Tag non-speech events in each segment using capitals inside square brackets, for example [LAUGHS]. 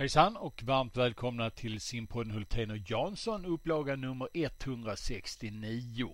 Hejsan och varmt välkomna till simpodden Hultén och Jansson, upplaga nummer 169.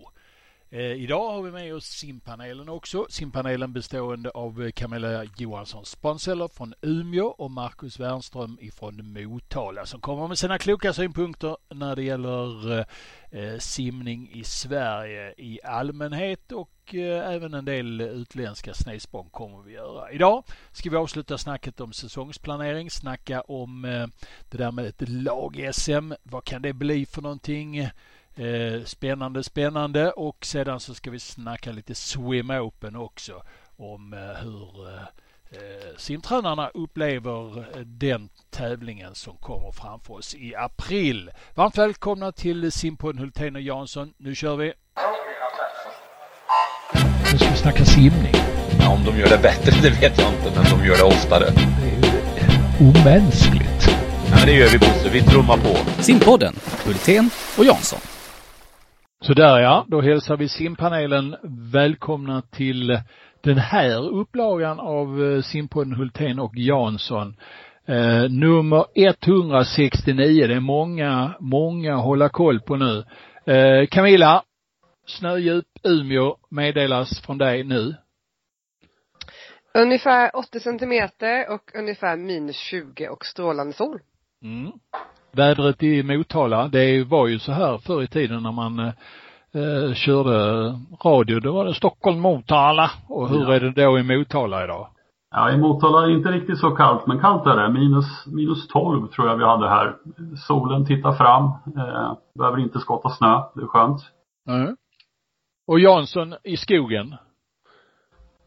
Eh, idag har vi med oss simpanelen också. Simpanelen bestående av eh, Camilla Johansson Sponseller från Umeå och Marcus Wernström ifrån Motala som kommer med sina kloka synpunkter när det gäller eh, eh, simning i Sverige i allmänhet och eh, även en del utländska snedsprång kommer vi göra. Idag ska vi avsluta snacket om säsongsplanering, snacka om eh, det där med ett lag-SM. Vad kan det bli för någonting? Eh, spännande, spännande och sedan så ska vi snacka lite swim open också om eh, hur eh, simtränarna upplever den tävlingen som kommer framför oss i april. Varmt välkomna till simpodden Hultén och Jansson. Nu kör vi! Nu ska vi snacka simning. Ja, om de gör det bättre det vet jag inte, men de gör det oftare. Det är ju omänskligt. Ja, men det gör vi Bosse, vi trummar på. Simpodden, Hultén och Jansson. Så där ja, då hälsar vi simpanelen välkomna till den här upplagan av eh, simpodden Hultén och Jansson. Eh, nummer 169. Det är många, många hålla koll på nu. Eh, Camilla, snödjup Umeå meddelas från dig nu. Ungefär 80 centimeter och ungefär minus 20 och strålande sol. Mm. Vädret i Motala, det var ju så här förr i tiden när man eh, körde radio. Då var det Stockholm, Motala. Och hur Ja. är det då i Motala idag? Ja, i Motala är det inte riktigt så kallt, men kallt är det. Minus, minus 12 tror jag vi hade här. Solen tittar fram. Eh, behöver inte skotta snö. Det är skönt. Mm. Och Jansson i skogen?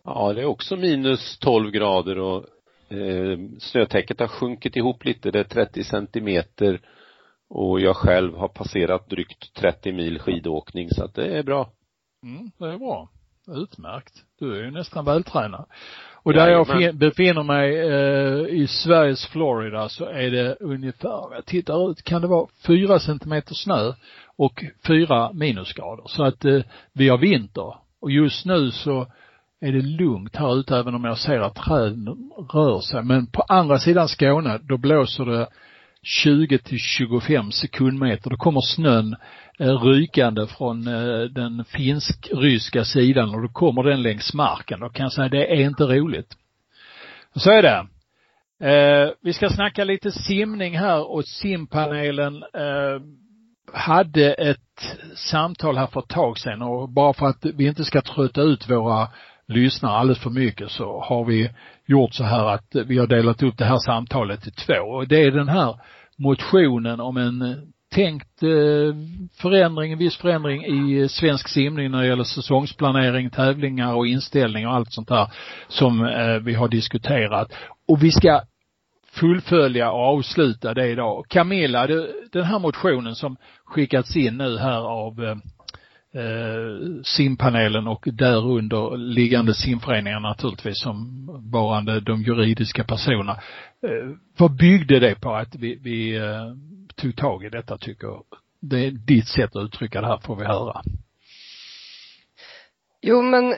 Ja, det är också minus 12 grader och eh, snötäcket har sjunkit ihop lite. Det är 30 centimeter och jag själv har passerat drygt 30 mil skidåkning så att det är bra. Mm, det är bra. Utmärkt. Du är ju nästan vältränad. Och där jag Jajamän. fin- befinner mig eh, i Sveriges Florida så är det ungefär, jag tittar ut, kan det vara fyra centimeter snö och fyra minusgrader. Så att eh, vi har vinter. Och just nu så är det lugnt här ute även om jag ser att träden rör sig. Men på andra sidan Skåne, då blåser det 20 till 25 sekundmeter. Då kommer snön eh, rykande från eh, den finsk-ryska sidan och då kommer den längs marken. Då kan jag säga det är inte roligt. Så är det. Eh, vi ska snacka lite simning här och simpanelen eh, hade ett samtal här för ett tag sedan och bara för att vi inte ska trötta ut våra lyssnar alldeles för mycket så har vi gjort så här att vi har delat upp det här samtalet i två och det är den här motionen om en eh, tänkt eh, förändring, en viss förändring i eh, svensk simning när det gäller säsongsplanering, tävlingar och inställning och allt sånt där som vi har diskuterat. Och vi ska fullfölja och avsluta det idag. Camilla, den här motionen som skickats in nu här av eh, simpanelen och därunder liggande simföreningar naturligtvis som varande de juridiska personerna. Eh, vad byggde det på att vi, vi eh, tog tag i detta tycker? Det är ditt sätt att uttrycka det här får vi höra. Jo men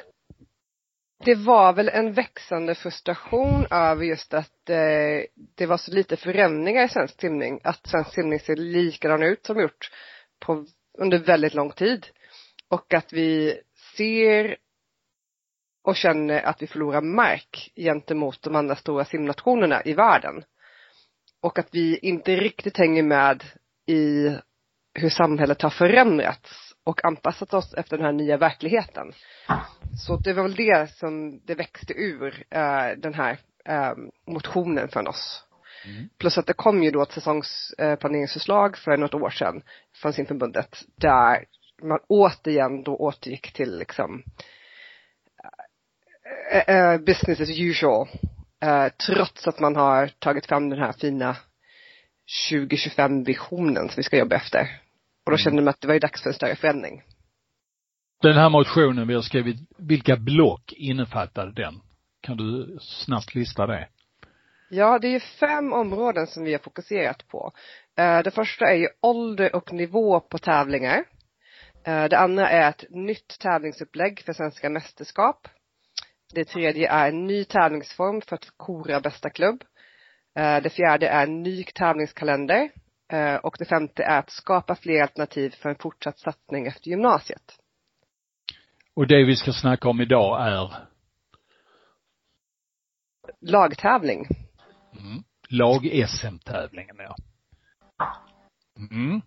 det var väl en växande frustration över just att eh, det var så lite förändringar i svensk simning. Att svensk simning ser likadan ut som gjort på, under väldigt lång tid. Och att vi ser och känner att vi förlorar mark gentemot de andra stora simnationerna i världen. Och att vi inte riktigt hänger med i hur samhället har förändrats och anpassat oss efter den här nya verkligheten. Så det var väl det som det växte ur eh, den här eh, motionen från oss. Plus att det kom ju då ett säsongsplaneringsförslag för något år sedan från simförbundet där man återigen då återgick till liksom eh, eh, business as usual. Eh, trots att man har tagit fram den här fina 2025 visionen som vi ska jobba efter. Och då kände man att det var ju dags för en större förändring. Den här motionen vi har skrivit, vilka block innefattade den? Kan du snabbt lista det? Ja, det är ju fem områden som vi har fokuserat på. Eh, Det första är ju ålder och nivå på tävlingar. Eh, Det andra är ett nytt tävlingsupplägg för svenska mästerskap. Det tredje är en ny tävlingsform för att kora bästa klubb. Eh, det fjärde är ny tävlingskalender. Eh, och det femte är att skapa fler alternativ för en fortsatt satsning efter gymnasiet. Och det vi ska snacka om idag är? Lagtävling. Mm. Lag-SM-tävlingen, ja. Mm.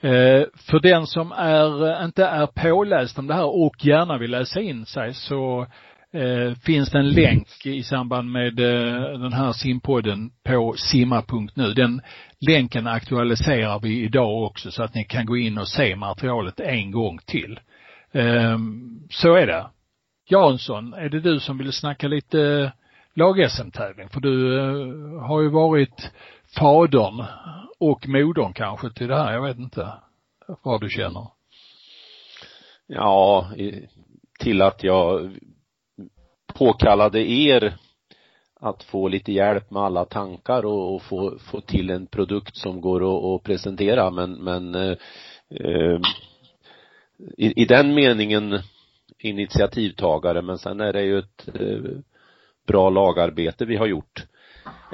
Eh, för den som är, eh, inte är påläst om det här och gärna vill läsa in sig så eh, finns det en länk i samband med eh, den här simpodden på simma.nu. Den länken aktualiserar vi idag också så att ni kan gå in och se materialet en gång till. Eh, så är det. Jansson, är det du som vill snacka lite lag-SM-tävling? För du eh, har ju varit fadern och modern kanske till det här, jag vet inte vad du känner. Ja, till att jag påkallade er att få lite hjälp med alla tankar och, och få, få till en produkt som går att, att presentera men, men eh, eh, i, i den meningen initiativtagare men sen är det ju ett eh, bra lagarbete vi har gjort.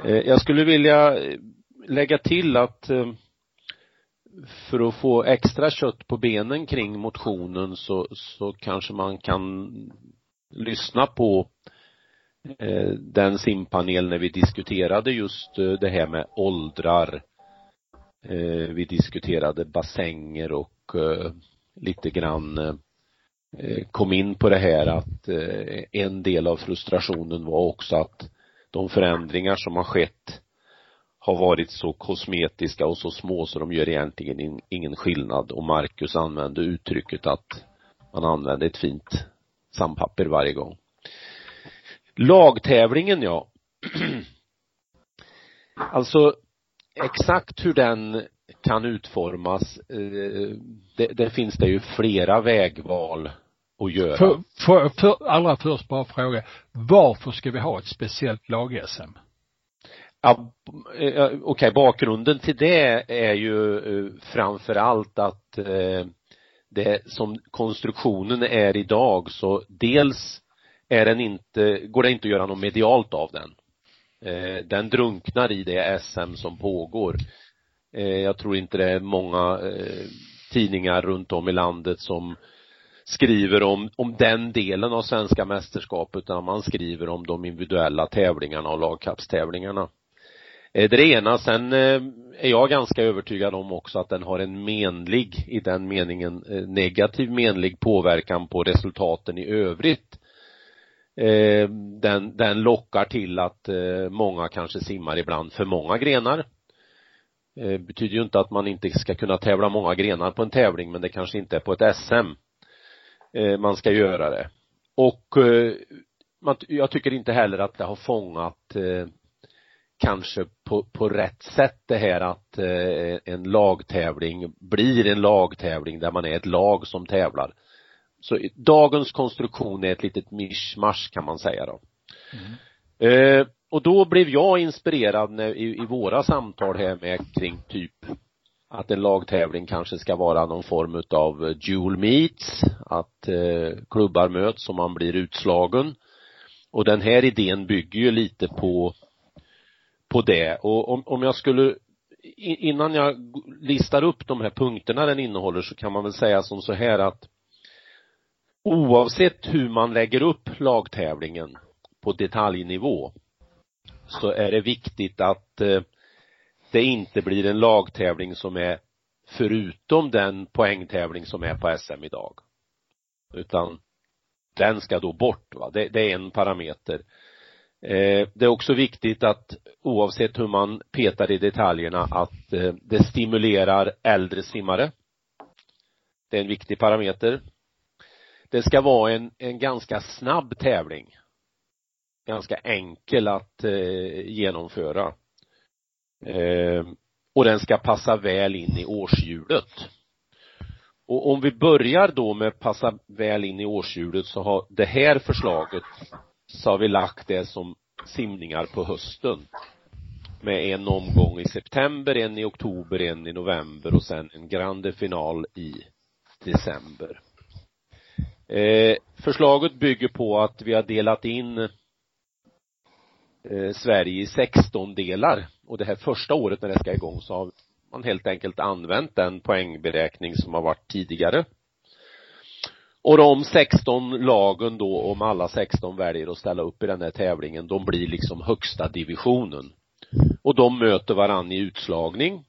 Eh, jag skulle vilja eh, lägga till att eh, för att få extra kött på benen kring motionen så, så kanske man kan lyssna på den simpanel när vi diskuterade just det här med åldrar. Vi diskuterade bassänger och lite grann kom in på det här att en del av frustrationen var också att de förändringar som har skett har varit så kosmetiska och så små så de gör egentligen ingen skillnad och Marcus använde uttrycket att man använde ett fint sandpapper varje gång. Lagtävlingen ja. [CLEARS THROAT] alltså exakt hur den kan utformas, eh, det, det finns det ju flera vägval att göra. För, för, för, allra först bara fråga, varför ska vi ha ett speciellt lag-SM? Ja, eh, okej, okay, bakgrunden till det är ju eh, framför allt att det som konstruktionen är idag så dels är den inte, går det inte att göra något medialt av den. Eh, den drunknar i det SM som pågår. Eh, jag tror inte det är många eh, tidningar runt om i landet som skriver om, om den delen av svenska mästerskapet utan man skriver om de individuella tävlingarna och lagkappstävlingarna. Det eh, är det ena. Sen eh, är jag ganska övertygad om också att den har en menlig, i den meningen eh, negativ menlig påverkan på resultaten i övrigt. Den, den lockar till att många kanske simmar ibland för många grenar. Det betyder ju inte att man inte ska kunna tävla många grenar på en tävling men det kanske inte är på ett SM man ska göra det. Och jag tycker inte heller att det har fångat kanske på, på rätt sätt det här att eh, en lagtävling blir en lagtävling där man är ett lag som tävlar. Så dagens konstruktion är ett litet mischmasch kan man säga då. Mm. Eh, och då blev jag inspirerad när, i, i våra samtal här med kring typ att en lagtävling kanske ska vara någon form utav eh, dual meets, att eh, klubbar möts och man blir utslagen. Och den här idén bygger ju lite på på det och om, om jag skulle innan jag listar upp de här punkterna den innehåller så kan man väl säga som så här att oavsett hur man lägger upp lagtävlingen på detaljnivå så är det viktigt att eh, det inte blir en lagtävling som är förutom den poängtävling som är på SM idag. Utan den ska då bort va, det, det är en parameter. Eh, det är också viktigt att oavsett hur man petar i detaljerna att eh, det stimulerar äldre simmare. Det är en viktig parameter. Det ska vara en, en ganska snabb tävling. Ganska enkel att eh, genomföra. Eh, och den ska passa väl in i årshjulet. Och om vi börjar då med passa väl in i årshjulet så har det här förslaget så har vi lagt det som simningar på hösten. Med en omgång i september, en i oktober, en i november och sen en grande final i december. Eh, förslaget bygger på att vi har delat in eh, Sverige i 16 delar och det här första året när det ska igång så har man helt enkelt använt den poängberäkning som har varit tidigare. Och de 16 lagen då, om alla 16 väljer att ställa upp i den här tävlingen, de blir liksom högsta divisionen. Och de möter varann i utslagning.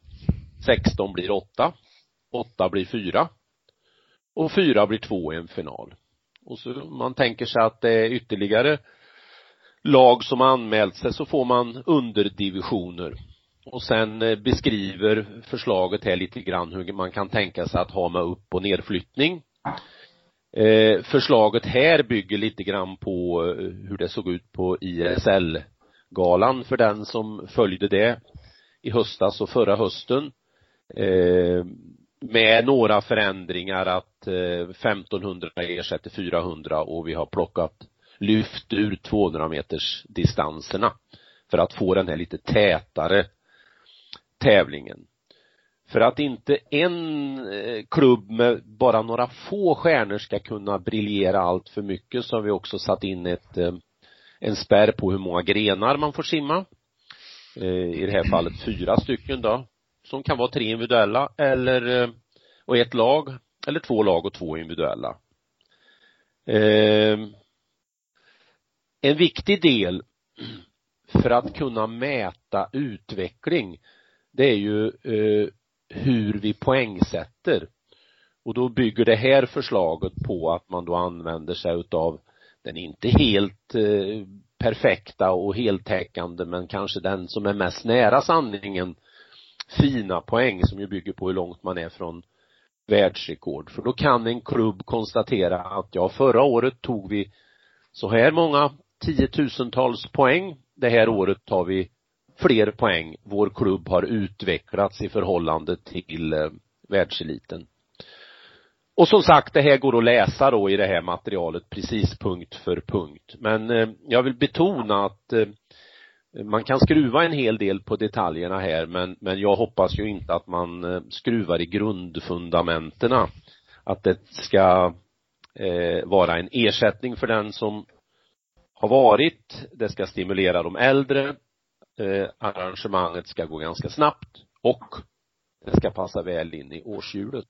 16 blir 8. 8 blir 4. Och 4 blir 2 i en final. Och så man tänker sig att det är ytterligare lag som anmält sig så får man underdivisioner. Och sen eh, beskriver förslaget här lite grann hur man kan tänka sig att ha med upp och nedflyttning. Eh, förslaget här bygger lite grann på eh, hur det såg ut på ISL-galan för den som följde det i höstas och förra hösten. Eh, med några förändringar att eh, 1500 ersätter 400 och vi har plockat lyft ur 200 meters distanserna för att få den här lite tätare tävlingen. För att inte en eh, klubb med bara några få stjärnor ska kunna briljera allt för mycket så har vi också satt in ett, eh, en spärr på hur många grenar man får simma. Eh, I det här fallet fyra stycken då, som kan vara tre individuella eller, och ett lag, eller två lag och två individuella. En viktig del för att kunna mäta utveckling det är ju eh, hur vi poängsätter. Och då bygger det här förslaget på att man då använder sig utav den inte helt eh, perfekta och heltäckande men kanske den som är mest nära sanningen fina poäng som ju bygger på hur långt man är från världsrekord. För då kan en klubb konstatera att ja, förra året tog vi så här många tiotusentals poäng. Det här året tar vi fler poäng vår klubb har utvecklats i förhållande till eh, världseliten. Och som sagt, det här går att läsa då i det här materialet precis punkt för punkt. Men eh, jag vill betona att eh, man kan skruva en hel del på detaljerna här men, men jag hoppas ju inte att man eh, skruvar i grundfundamentena. Att det ska eh, vara en ersättning för den som har varit, det ska stimulera de äldre, eh, arrangemanget ska gå ganska snabbt och det ska passa väl in i årshjulet.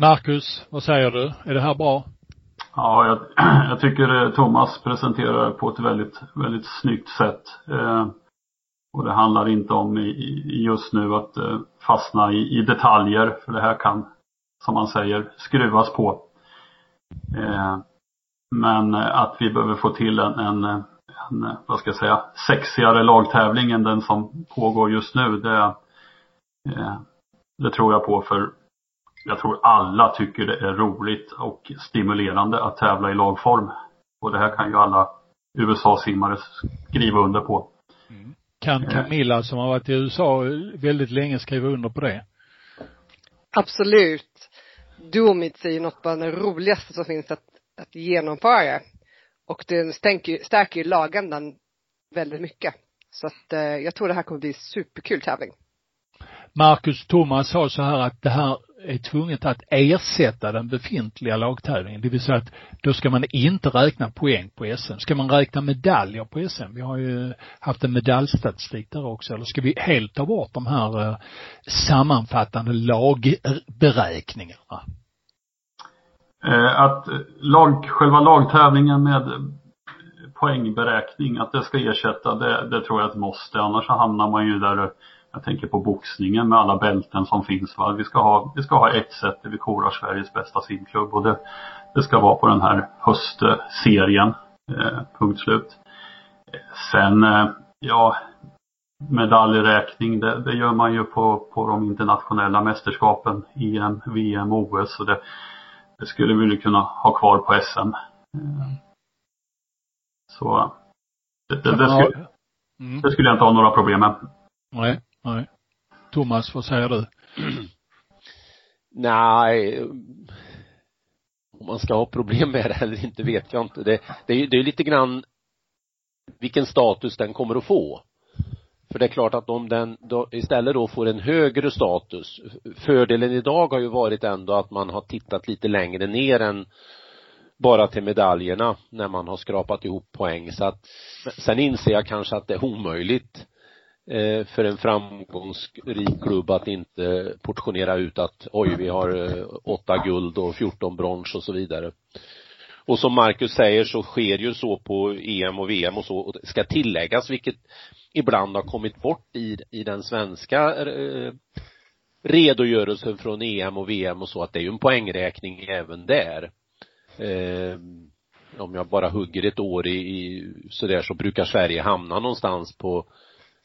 Marcus, vad säger du? Är det här bra? Ja, jag, [CLEARS THROAT] jag tycker eh, Thomas presenterar på ett väldigt, väldigt snyggt sätt. Eh, och det handlar inte om i, i just nu att eh, fastna i, i, detaljer, för det här kan, som man säger, skruvas på. Eh, men eh, att vi behöver få till en, en en, eh, vad ska jag säga, sexigare lagtävling än den som pågår just nu. Det, eh, det tror jag på för jag tror alla tycker det är roligt och stimulerande att tävla i lagform. Och det här kan ju alla USA-simmare skriva under på. Mm. Kan Camilla som har varit i USA väldigt länge skriva under på det? Absolut. Duomits är ju något bland det roligaste som finns att, att genomföra. Och den stänker, stärker ju lagändan väldigt mycket. Så att eh, jag tror det här kommer bli superkul tävling. Marcus Thomas sa så här att det här är tvunget att ersätta den befintliga lagtävlingen. Det vill säga att då ska man inte räkna poäng på SM. Ska man räkna medaljer på SM? Vi har ju haft en medaljstatistik där också. Eller ska vi helt ta bort de här eh, sammanfattande lagberäkningarna? Eh, att lag, själva lagtävlingen med poängberäkning, att det ska ersätta, det, det tror jag att måste. Annars så hamnar man ju där, jag tänker på boxningen med alla bälten som finns. Va? Vi, ska ha, vi ska ha ett sätt där vi korar Sveriges bästa simklubb och det, det ska vara på den här höstserien. Eh, punkt slut. Sen, eh, ja, medaljräkning, det, det, gör man ju på, på de internationella mästerskapen, EM, VM, OS. Och det, det skulle vi kunna ha kvar på SM. Så det, det, det, skulle, mm. det skulle jag inte ha några problem med. Nej, nej. Thomas, vad säger du? nej, om man ska ha problem med det eller inte vet jag inte. Det, det, är, det är lite grann vilken status den kommer att få. För det är klart att om den då istället då får en högre status, fördelen idag har ju varit ändå att man har tittat lite längre ner än bara till medaljerna när man har skrapat ihop poäng så att sen inser jag kanske att det är omöjligt eh, för en framgångsrik klubb att inte portionera ut att oj vi har eh, åtta guld och 14 brons och så vidare. Och som Marcus säger så sker ju så på EM och VM och så och det ska tilläggas vilket ibland har kommit bort i, i den svenska eh, redogörelsen från EM och VM och så att det är ju en poängräkning även där. Eh, om jag bara hugger ett år i, i sådär så brukar Sverige hamna någonstans på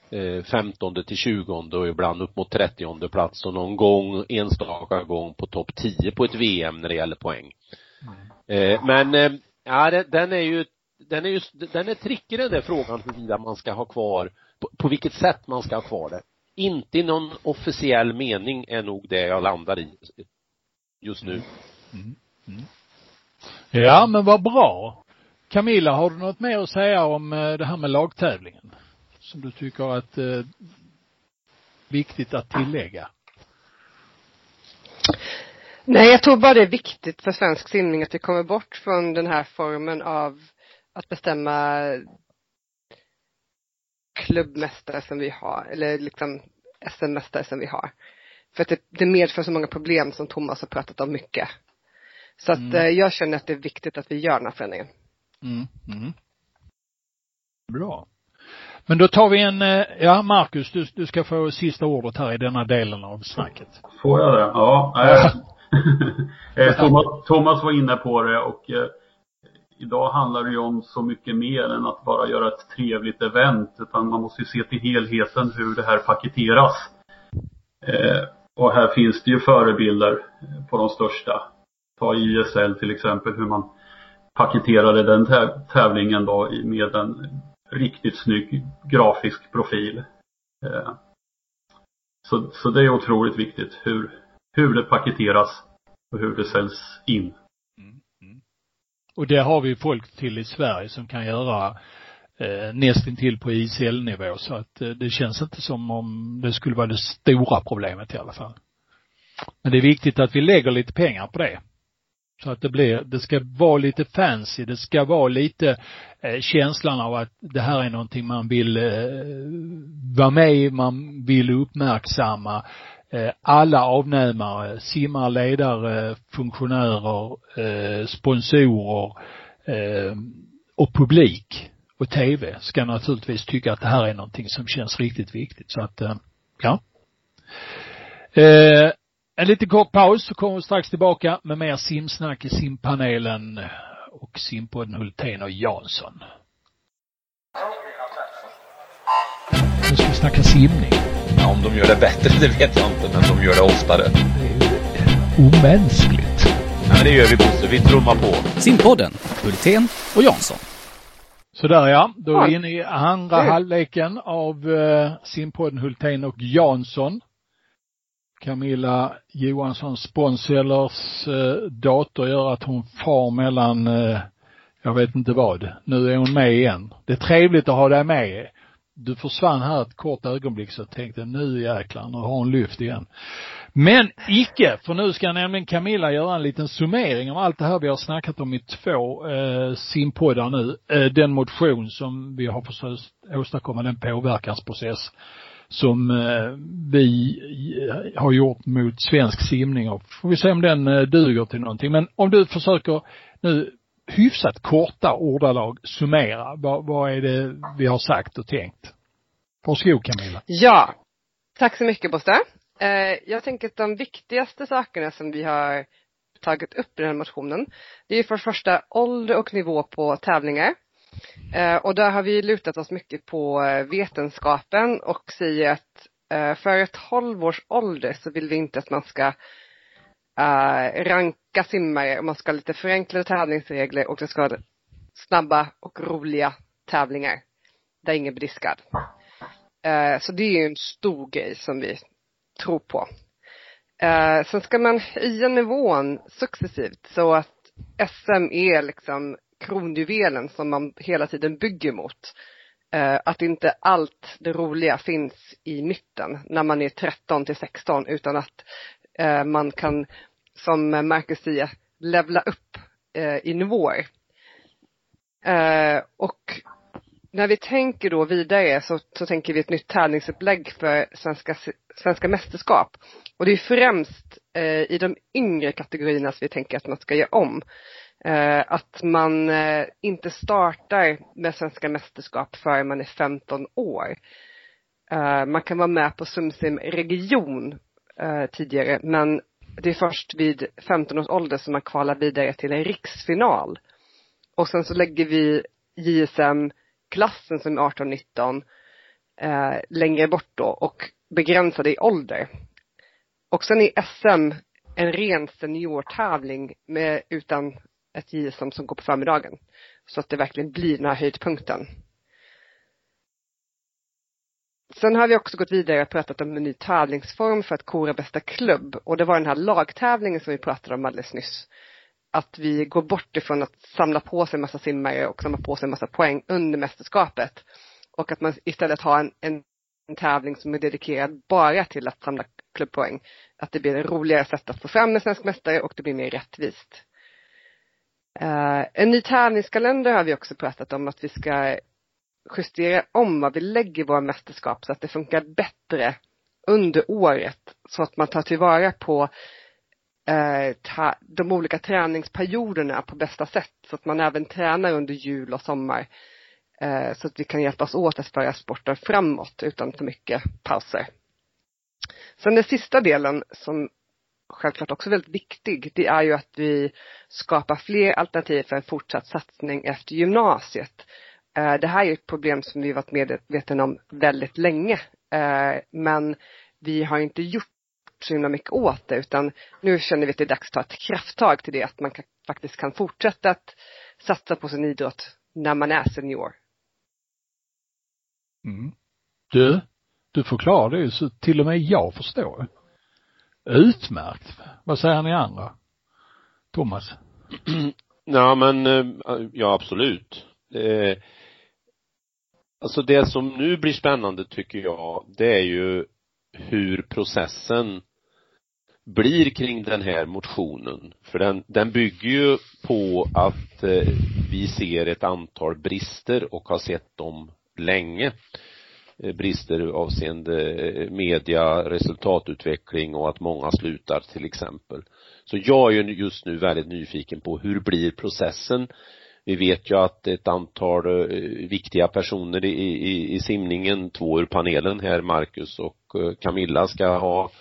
eh, 15 till 20 och ibland upp mot 30 plats och någon gång, enstaka gång på topp 10 på ett VM när det gäller poäng. Mm. Eh, men, eh, ja det, den är ju, den är ju, den är trickig den där frågan huruvida man ska ha kvar, på, på vilket sätt man ska ha kvar det. Inte i någon officiell mening är nog det jag landar i just nu. Mm. Mm. Ja, men vad bra. Camilla, har du något mer att säga om eh, det här med lagtävlingen? Som du tycker att eh, viktigt att tillägga? Nej, jag tror bara det är viktigt för svensk simning att vi kommer bort från den här formen av att bestämma klubbmästare som vi har, eller liksom SM-mästare som vi har. För att det, det medför så många problem som Thomas har pratat om mycket. Så att mm. Eh, jag känner att det är viktigt att vi gör den här förändringen. Mm. Mm. Bra. Men då tar vi en, eh, ja Marcus, du, du ska få sista ordet här i denna delen av snacket. Får jag det? Ja. Äh, [LAUGHS] Thomas, Thomas var inne på det och eh, idag handlar det ju om så mycket mer än att bara göra ett trevligt event. Utan man måste ju se till helheten hur det här paketeras. Eh, och här finns det ju förebilder på de största. Ta ISL till exempel, hur man paketerade den tävlingen då med en riktigt snygg grafisk profil. Eh, så, så det är otroligt viktigt hur, hur det paketeras och hur det säljs in. Och det har vi folk till i Sverige som kan göra eh, nästintill på ICL-nivå så att eh, det känns inte som om det skulle vara det stora problemet i alla fall. Men det är viktigt att vi lägger lite pengar på det. Så att det blir, det ska vara lite fancy, det ska vara lite eh, känslan av att det här är någonting man vill eh, vara med i, man vill uppmärksamma. Eh, alla avnämare, simmare, ledare, funktionärer, eh, sponsorer eh, och publik och tv ska naturligtvis tycka att det här är någonting som känns riktigt viktigt. Så att, ja. En liten kort paus så kommer vi strax tillbaka med mer simsnack i simpanelen och simpodden Hultén och Jansson. Nu ska vi snacka simning. Om de gör det bättre, [LAUGHS] det vet jag inte, men de gör det oftare. Det är omänskligt. Ja, men det gör vi Bosse. Vi trummar på. Simpodden, Hultén och Jansson. Sådär ja, då är vi inne i andra halvleken av uh, simpodden Hultén och Jansson. Camilla Johanssons Sponsellers uh, dator gör att hon far mellan, uh, jag vet inte vad. Nu är hon med igen. Det är trevligt att ha dig med du försvann här ett kort ögonblick så jag tänkte nu jäklar, nu har hon lyft igen. Men icke, för nu ska nämligen Camilla göra en liten summering av allt det här vi har snackat om i två eh, simpoddar nu. Eh, den motion som vi har försökt åstadkomma, den påverkansprocess som eh, vi eh, har gjort mot svensk simning och får vi se om den eh, duger till någonting. Men om du försöker nu hyfsat korta ordalag summera, vad, vad är det vi har sagt och tänkt? Varsågod Camilla. Ja. Tack så mycket Bosse. Eh, jag tänker att de viktigaste sakerna som vi har tagit upp i den här motionen, det är för det första ålder och nivå på tävlingar. Eh, och där har vi lutat oss mycket på vetenskapen och säger att eh, för ett 12 års ålder så vill vi inte att man ska Eh, ranka simmare och man ska ha lite förenklade tävlingsregler och det ska vara snabba och roliga tävlingar där ingen blir diskad. Eh, så det är ju en stor grej som vi tror på. Eh, sen ska man höja nivån successivt så att SM är liksom kronjuvelen som man hela tiden bygger mot. Eh, att inte allt det roliga finns i mitten när man är 13 till 16 utan att eh, man kan, som Marcus säger, levla upp eh, i nivåer. Eh, och när vi tänker då vidare så, så tänker vi ett nytt tävlingsupplägg för svenska, svenska mästerskap. Och det är främst eh, i de yngre kategorierna som vi tänker att man ska göra om. Eh, att man eh, inte startar med svenska mästerskap förrän man är 15 år. Eh, man kan vara med på Sumsim region eh, tidigare men det är först vid 15 års ålder som man kvalar vidare till en riksfinal. Och sen så lägger vi JSM-klassen som är 18-19 eh, längre bort då och begränsade i ålder. Och sen är SM en ren seniortävling med, utan ett JSM som går på förmiddagen. Så att det verkligen blir den här höjdpunkten. Sen har vi också gått vidare och pratat om en ny tävlingsform för att kora bästa klubb och det var den här lagtävlingen som vi pratade om alldeles nyss. Att vi går bort ifrån att samla på sig en massa simmare och samla på sig en massa poäng under mästerskapet. Och att man istället har en, en, en tävling som är dedikerad bara till att samla klubbpoäng. Att det blir ett roligare sätt att få fram en svensk mästare och det blir mer rättvist. Uh, en ny tävlingskalender har vi också pratat om att vi ska justera om vad vi lägger i våra mästerskap så att det funkar bättre under året så att man tar tillvara på eh, ta, de olika träningsperioderna på bästa sätt så att man även tränar under jul och sommar eh, så att vi kan hjälpas åt att föra sporten framåt utan för mycket pauser. Sen den sista delen som självklart också är väldigt viktig, det är ju att vi skapar fler alternativ för en fortsatt satsning efter gymnasiet. Eh, det här är ett problem som vi varit medvetna om väldigt länge. Eh, men vi har inte gjort så himla mycket åt det utan nu känner vi att det är dags att ta ett krafttag till det att man faktiskt kan fortsätta att satsa på sin idrott när man är senior. Mm. Du, du förklarar det ju så till och med jag förstår. Utmärkt. Vad säger ni andra? Thomas? [CLEARS THROAT] Ja men, eh, ja absolut. Alltså det som nu blir spännande tycker jag, det är ju hur processen blir kring den här motionen. För den, den bygger ju på att eh, vi ser ett antal brister och har sett dem länge. Eh, brister avseende eh, media, resultatutveckling och att många slutar till exempel. Så jag är ju just nu väldigt nyfiken på hur blir processen vi vet ju att ett antal eh, viktiga personer i, i, i simningen, två ur panelen här, Marcus och eh, Camilla ska ha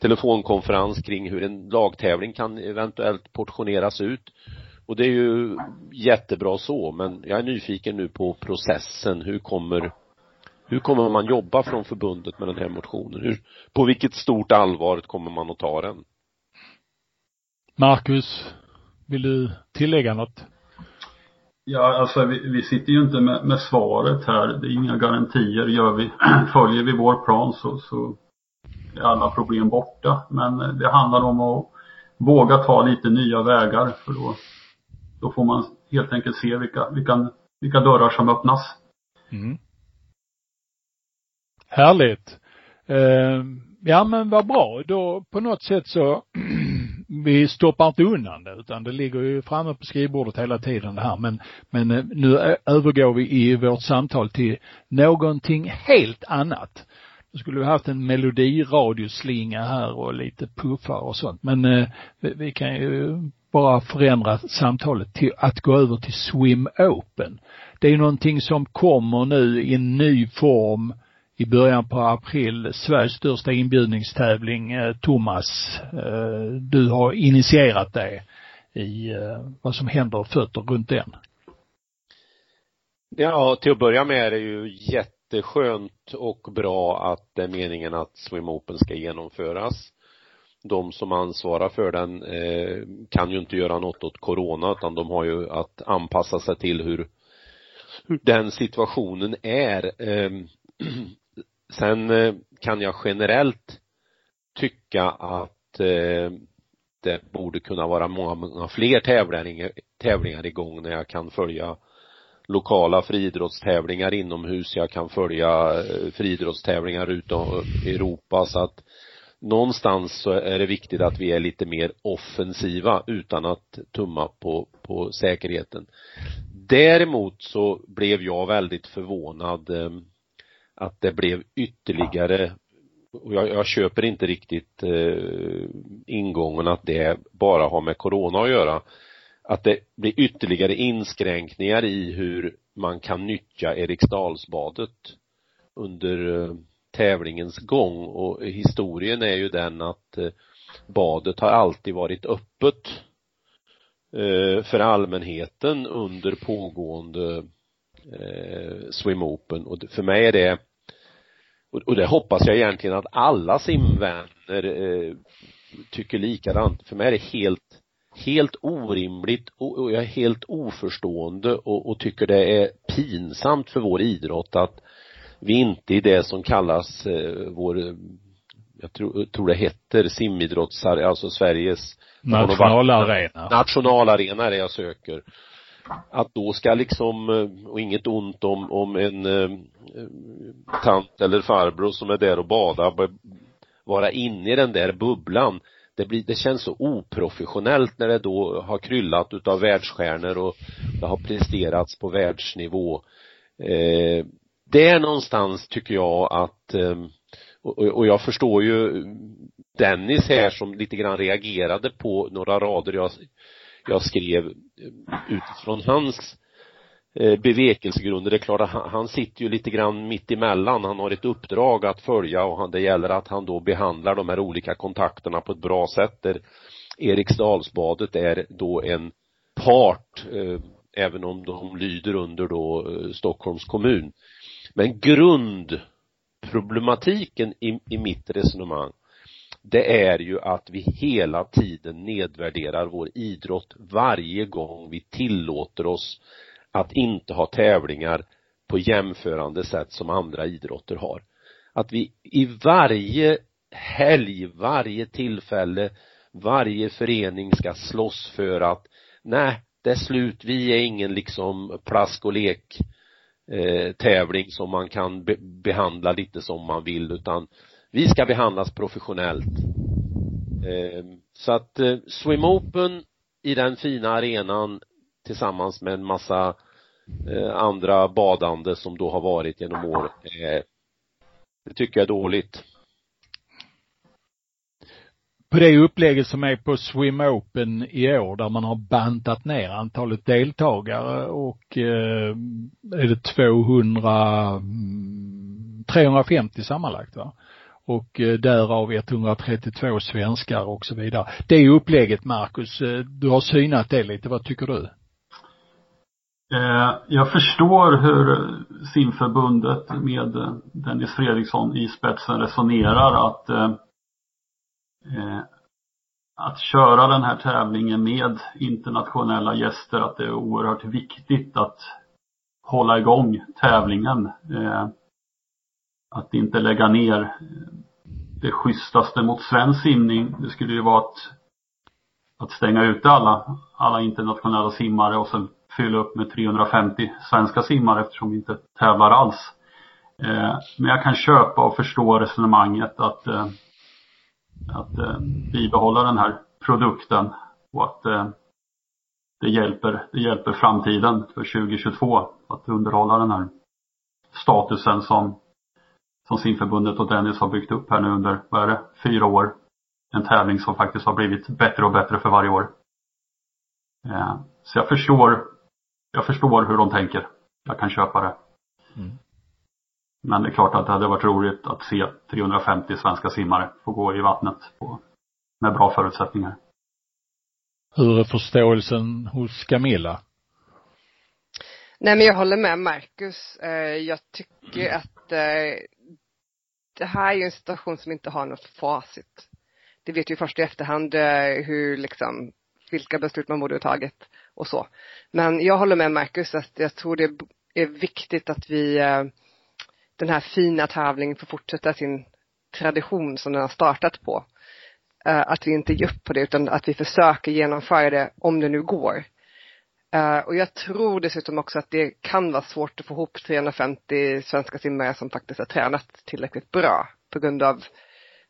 telefonkonferens kring hur en lagtävling kan eventuellt portioneras ut. Och det är ju jättebra så, men jag är nyfiken nu på processen. Hur kommer hur kommer man jobba från förbundet med den här motionen? Hur, på vilket stort allvar kommer man att ta den? Marcus, vill du tillägga något? Ja, alltså vi, vi sitter ju inte med, med, svaret här. Det är inga garantier. Gör vi, [CLEARS THROAT] följer vi vår plan så, så är alla problem borta. Men eh, det handlar om att våga ta lite nya vägar för då, då får man helt enkelt se vilka, vilka, vilka dörrar som öppnas. Mm. Härligt. Eh, ja men vad bra. Då på något sätt så [CLEARS THROAT] vi stoppar inte undan det utan det ligger ju framme på skrivbordet hela tiden det här men, men eh, nu eh, övergår vi i vårt samtal till någonting helt annat. Då skulle vi haft en melodiradioslinga här och lite puffar och sånt men eh, vi, vi kan ju bara förändra samtalet till att gå över till Swim Open. Det är någonting som kommer nu i en ny form i början på april Sveriges största inbjudningstävling. Eh, Thomas, eh, du har initierat det i eh, vad som händer och fötter runt den. Ja, till att börja med är det ju jätteskönt och bra att det är meningen att Swim Open ska genomföras. De som ansvarar för den kan ju inte göra något åt corona utan de har ju att anpassa sig till hur, hur den situationen är. Ehm, [CLEARS THROAT] Sen eh, kan jag generellt tycka att eh, det borde kunna vara många, många fler tävlingar, tävlingar igång när jag kan följa lokala friidrottstävlingar inomhus, jag kan följa eh, friidrottstävlingar utom eh, Europa så att någonstans så är det viktigt att vi är lite mer offensiva utan att tumma på, på säkerheten. Däremot så blev jag väldigt förvånad eh, att det blev ytterligare och jag, jag köper inte riktigt eh, ingången att det bara har med corona att göra. Att det blir ytterligare inskränkningar i hur man kan nyttja Eriksdalsbadet under eh, tävlingens gång och historien är ju den att eh, badet har alltid varit öppet eh, för allmänheten under pågående eh, swim open och för mig är det och det hoppas jag egentligen att alla simvänner tycker likadant. För mig är det helt helt orimligt och jag är helt oförstående och, och tycker det är pinsamt för vår idrott att vi inte i det som kallas eh, vår jag tror, tror det heter simidrottsar, alltså Sveriges nationalarena. Nationalarena är det jag söker. Att då ska liksom, eh, och inget ont om, om en eh, tant eller farbror som är där och badar, vara inne i den där bubblan. Det blir, det känns så oprofessionellt när det då har kryllat utav världsstjärnor och det har presterats på världsnivå. Eh, det är någonstans tycker jag att ehm, och, jag förstår ju Dennis här som lite grann reagerade på några rader jag, jag skrev eh, utifrån hans eh, bevekelsegrunder. Det är klart att han, sitter ju lite grann mitt emellan. Han har ett uppdrag att följa och det gäller att han då behandlar de här olika kontakterna på ett bra sätt där Eriksdalsbadet är då en part eh, även om de lyder under då Stockholms kommun. Men grundproblematiken i, i mitt resonemang det är ju att vi hela tiden nedvärderar vår idrott varje gång vi tillåter oss att inte ha tävlingar på jämförande sätt som andra idrotter har. Att vi i varje helg, varje tillfälle, varje förening ska slåss för att nej, det är slut, vi är ingen liksom plask och lek eh, tävling som man kan be behandla lite som man vill utan vi ska behandlas professionellt. Eh, så att eh, Swim Open i den fina arenan tillsammans med en massa eh, andra badande som då har varit genom året, eh, det tycker jag är dåligt på det upplägget som är på Swim Open i år där man har bantat ner antalet deltagare och eh, är det 200 350 mm, sammanlagt va? Och eh, därav 132 svenskar och så vidare. Det upplägget Marcus, eh, du har synat det lite, vad tycker du? Eh, jag förstår hur simförbundet med Dennis Fredriksson i spetsen resonerar att att köra den här tävlingen med internationella gäster, att det är oerhört viktigt att hålla igång tävlingen. Att inte lägga ner eh, det schysstaste mot svensk simning, det skulle ju vara att, att stänga ute alla, alla internationella simmare och sen fylla upp med 350 svenska simmare eftersom vi inte tävlar alls. Eh, men jag kan köpa och förstå resonemanget att eh, att eh, bibehålla den här produkten och att eh, det hjälper, det hjälper framtiden för 2022 att underhålla den här statusen som, som simförbundet och Dennis har byggt upp här nu under, vad är det, fyra år. En tävling som faktiskt har blivit bättre och bättre för varje år. Eh, så jag förstår, jag förstår hur de tänker. Jag kan köpa det. Mm. Men det är klart att det hade varit roligt att se 350 svenska simmare få gå i vattnet på, med bra förutsättningar. Hur är förståelsen hos Camilla? Nej men jag håller med Marcus. Eh, jag tycker att eh, det här är ju en situation som inte har något facit. Det vet ju först i efterhand eh, hur liksom, vilka beslut man borde ha tagit och så. Men jag håller med Marcus att jag tror det är viktigt att vi eh, den här fina tävlingen får fortsätta sin tradition som den har startat på. Eh, att vi inte ger upp på det utan att vi försöker genomföra det om det nu går. Uh, och jag tror dessutom också att det kan vara svårt att få ihop 350 svenska simmare som faktiskt har tränat tillräckligt bra på grund av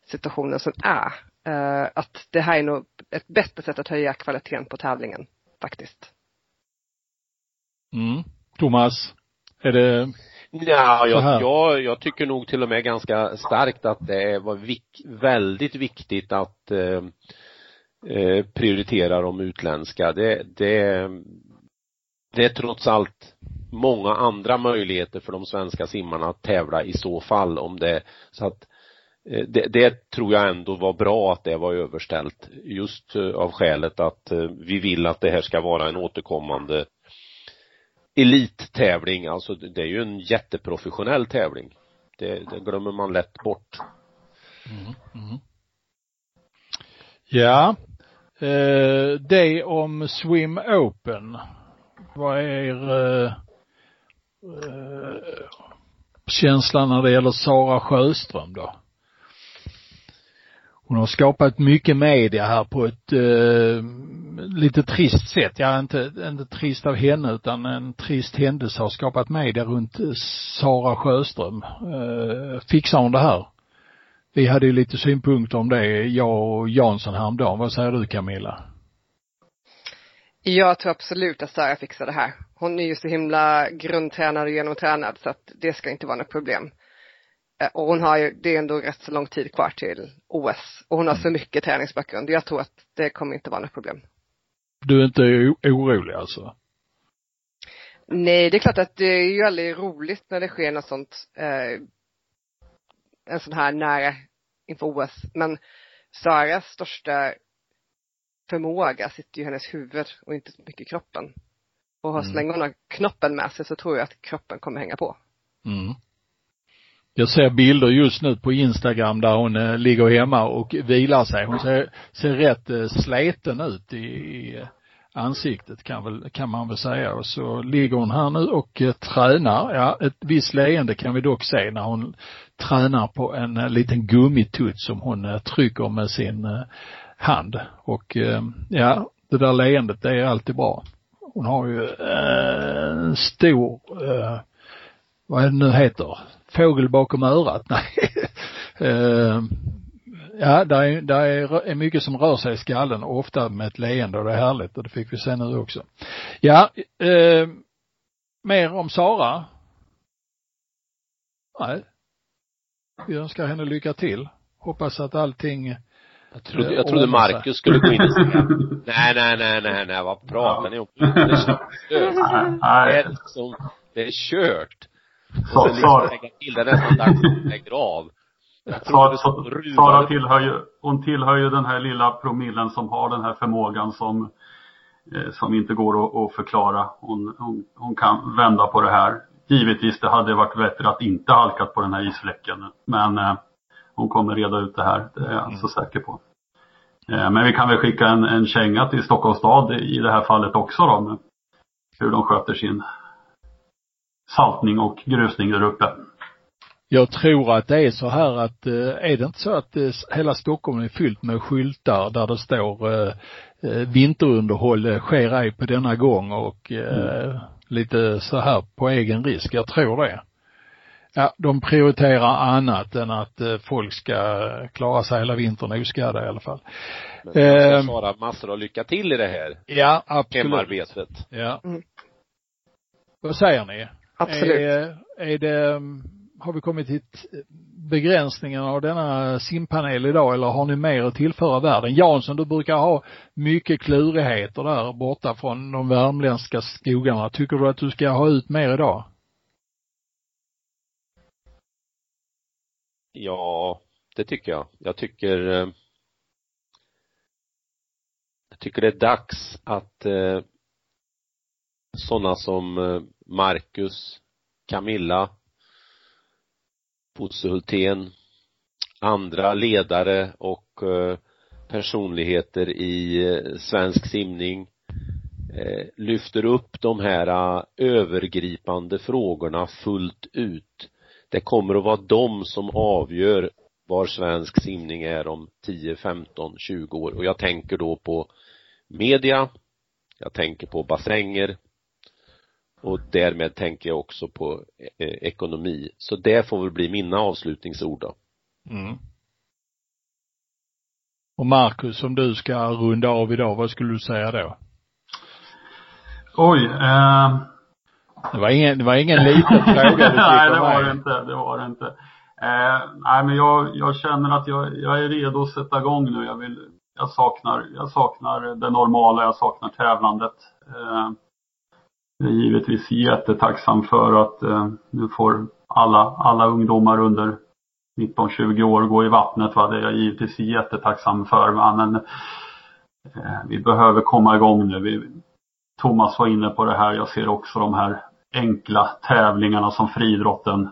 situationen som är. Eh, att det här är nog ett bättre sätt att höja kvaliteten på tävlingen, faktiskt. Mm. Thomas, är det Ja, Så här. jag, jag, jag tycker nog till och med ganska starkt att det var vik, väldigt viktigt att eh, eh, prioritera de utländska. Det, det, det är trots allt många andra möjligheter för de svenska simmarna att tävla i så fall om det, så att eh, det, det tror jag ändå var bra att det var överställt just eh, av skälet att eh, vi vill att det här ska vara en återkommande elittävling, alltså det är ju en jätteprofessionell tävling. Det, det glömmer man lätt bort. Mm, mm. Ja. Eh, det om Swim Open. Vad är er eh, eh, känsla när det gäller Sara Sjöström då? Hon har skapat mycket media här på ett eh, lite trist sätt. Ja, inte, inte trist av henne utan en trist händelse har skapat media runt Sara Sjöström. Eh, fixar hon det här? Vi hade ju lite synpunkter om det, jag och Jansson häromdagen. Vad säger du Camilla? Jag tror absolut att Sara fixar det här. Hon är ju så himla grundtränad och genomtränad så att det ska inte vara något problem. Eh, Och hon har ju, det är ändå rätt så lång tid kvar till OS. Och hon har så mycket träningsbakgrund. Jag tror att det kommer inte vara något problem. Du är inte orolig alltså? Nej, det är klart att det är ju aldrig roligt när det sker något sånt, eh, en sån här nära inför OS. Men Saras största förmåga sitter ju i hennes huvud och inte så mycket i kroppen. Och Mm. så länge hon har knoppen med sig så tror jag att kroppen kommer hänga på. Mm. Jag ser bilder just nu på Instagram där hon eh, ligger hemma och vilar sig. Hon ser, ser rätt eh, sleten ut i, i eh, ansiktet kan, väl, kan man väl säga. Och så ligger hon här nu och eh, tränar. Ja, ett visst leende kan vi dock se när hon tränar på en eh, liten gummitutt som hon eh, trycker med sin hand. Och eh, ja, det där leendet det är alltid bra. Hon har ju eh, en stor, eh, vad är det nu heter? Fågel bakom örat? [LAUGHS] Nej. ja, där är, där är, mycket som rör sig i skallen, ofta med ett leende och det är härligt och det fick vi se nu också. Ja, eh, mer om Sara? Nej. Vi önskar henne lycka till. Hoppas att allting jag trodde, jag trodde. Marcus skulle gå in och säga [LAUGHS] nej, nej, nej, nej, nej, vad pratar ni om? Det är liksom, det är kört. Och sen liksom lägga till, det är nästan dags att lägga av. Sara, tillhör ju, hon tillhör ju den här lilla promillen som har den här förmågan som, eh, som inte går att, att förklara. Hon, hon, hon kan vända på det här. Givetvis, det hade varit bättre att inte halkat på den här isfläcken. Men eh, hon kommer reda ut det här, det är jag så säker på. Eh, men vi kan väl skicka en, en känga till Stockholms stad i det här fallet också då, med hur de sköter sin saltning och grusning där uppe. Jag tror att det är så här att, eh, är det inte så att eh, hela Stockholm är fyllt med skyltar där det står vinterunderhåll sker ej på denna gång och eh, lite så här på egen risk. Jag tror det. Ja, de prioriterar annat än att eh, folk ska klara sig hela vintern oskadda i alla fall. Men jag Ehm. ska Sara massor av lycka till i det här Ja, absolut. hemarbetet. Ja. Mm. Vad säger ni? Absolut. Är, är det, har vi kommit till begränsningen av denna simpanel idag eller har ni mer att tillföra världen? Jansson, du brukar ha mycket klurigheter där borta från de värmländska skogarna. Tycker du att du ska ha ut mer idag? Ja, det tycker jag. Jag tycker eh, jag tycker det är dags att eh, sådana som eh, Marcus, Camilla, Bosse Hultén, andra ledare och eh, personligheter i eh, svensk simning eh, lyfter upp de här övergripande frågorna fullt ut. Det kommer att vara de som avgör var svensk simning är om 10, 15, 20 år och jag tänker då på media, jag tänker på bassänger och därmed tänker jag också på eh, ekonomi. Så det får väl bli mina avslutningsord då. Mm. Och Marcus, om du ska runda av idag, vad skulle du säga då? Oj, eh, Det var ingen, det var ingen liten fråga du [LAUGHS] Nej, det var det inte. Det var det inte. Eh, nej, men jag, jag känner att jag, jag är redo att sätta igång nu. Jag vill, jag saknar, jag saknar det normala, jag saknar tävlandet. Eh, jag är givetvis jättetacksam för att eh, nu får alla, alla ungdomar under 19-20 år gå i vattnet. Va? Det är jag givetvis jättetacksam för. Va? Men eh, vi behöver komma igång nu. Vi, Thomas var inne på det här. Jag ser också de här enkla tävlingarna som friidrotten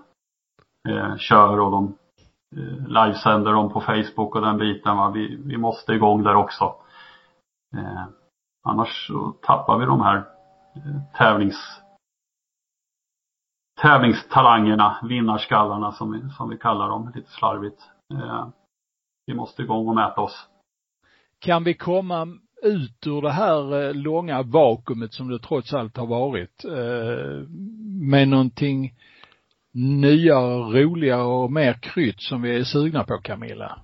eh, kör och de eh, livesänder dem på Facebook och den biten. Va? Vi, vi måste igång där också. Eh, annars så tappar vi de här eh, tävlings tävlingstalangerna, vinnarskallarna som vi, som vi kallar dem lite slarvigt. Eh, vi måste igång och mäta oss. Kan vi komma ut ur det här eh, långa vakuumet som det trots allt har varit eh, med någonting nyare, roligare och mer krydd som vi är sugna på Camilla?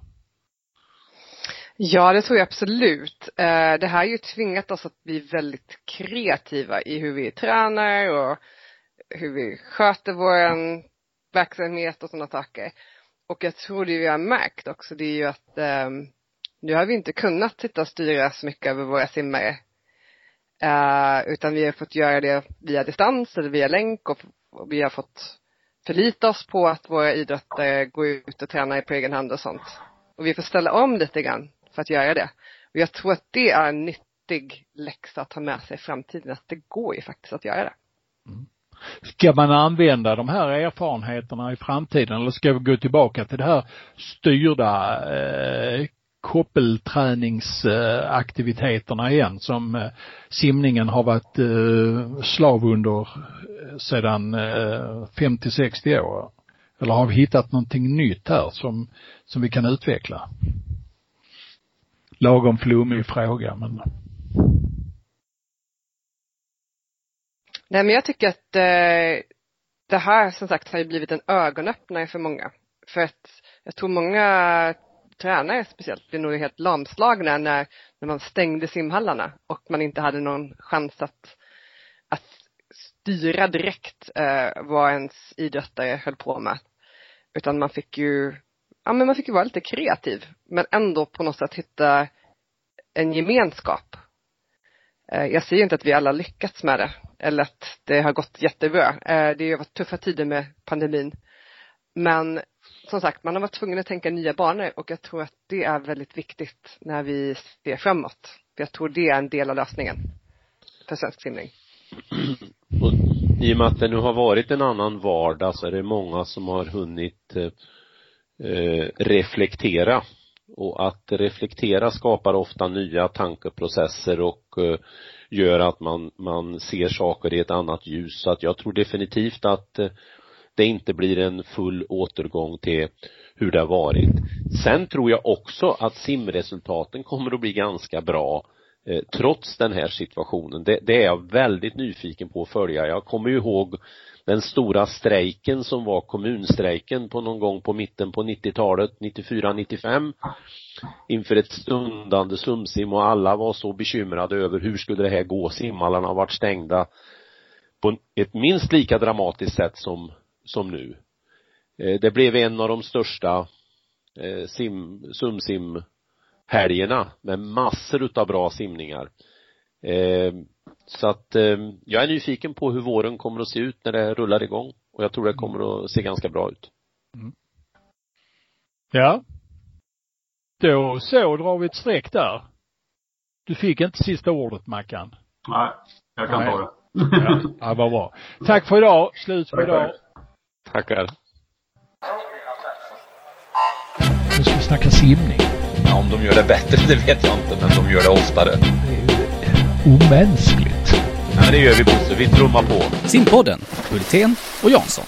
Ja, det tror jag absolut. Eh, det här har ju tvingat oss att bli väldigt kreativa i hur vi tränar och hur vi sköter vår verksamhet och sådana saker. Och jag tror det vi har märkt också, det är ju att eh, nu har vi inte kunnat sitta och styra så mycket över våra simmare. Eh, utan vi har fått göra det via distans eller via länk och, och vi har fått förlita oss på att våra idrottare går ut och tränar på egen hand och sånt. Och vi får ställa om lite grann för att göra det. Och jag tror att det är en nyttig läxa att ta med sig i framtiden, att det går ju faktiskt att göra det. Mm. Ska man använda de här erfarenheterna i framtiden eller ska vi gå tillbaka till det här styrda eh, koppelträningsaktiviteterna igen som eh, simningen har varit eh, slav under eh, sedan 50-60 år? Eller har vi hittat någonting nytt här som, som vi kan utveckla? Lagom flummig fråga men Nej men jag tycker att eh, det här som sagt har ju blivit en ögonöppnare för många. För att jag tror många tränare speciellt blev nog helt lamslagna när, när man stängde simhallarna och man inte hade någon chans att, att styra direkt eh, vad ens idrottare höll på med. Utan man fick ju, ja men man fick ju vara lite kreativ men ändå på något sätt hitta en gemenskap. Eh, jag säger inte att vi alla lyckats med det eller att det har gått jättebra. Eh, det har varit tuffa tider med pandemin. Men som sagt, man har varit tvungen att tänka nya banor och jag tror att det är väldigt viktigt när vi ser framåt. För jag tror det är en del av lösningen för svensk simning. [CLEARS THROAT] Och I och med att det nu har varit en annan vardag så är det många som har hunnit eh, eh, reflektera. Och att reflektera skapar ofta nya tankeprocesser och eh, gör att man, man ser saker i ett annat ljus. Så att jag tror definitivt att eh, det inte blir en full återgång till hur det har varit. Sen tror jag också att simresultaten kommer att bli ganska bra eh, trots den här situationen. Det, det är jag väldigt nyfiken på att följa. Jag kommer ju ihåg den stora strejken som var kommunstrejken på någon gång på mitten på 90-talet, 94-95 inför ett stundande sumsim och alla var så bekymrade över hur skulle det här gå, simhallarna har varit stängda på ett minst lika dramatiskt sätt som, som nu. Eh, Det blev en av de största eh, sim, sumsim helgerna med massor utav bra simningar. Eh, så att jag är nyfiken på hur våren kommer att se ut när det rullar igång och jag tror det kommer att se ganska bra ut. ja. Då så drar vi ett streck där. Du fick inte sista ordet Mackan. Nej, jag kan Nej. ta det. Ja, ja vad bra. Tack för idag. Slut för idag. Tackar. Nu ska vi snacka simning. Ja, om de gör det bättre, [LAUGHS] det vet jag inte, men de gör det oftare. Det är omänskligt. Ja, men det gör vi Bosse, vi trummar på. Simpodden, Hultén och Jansson.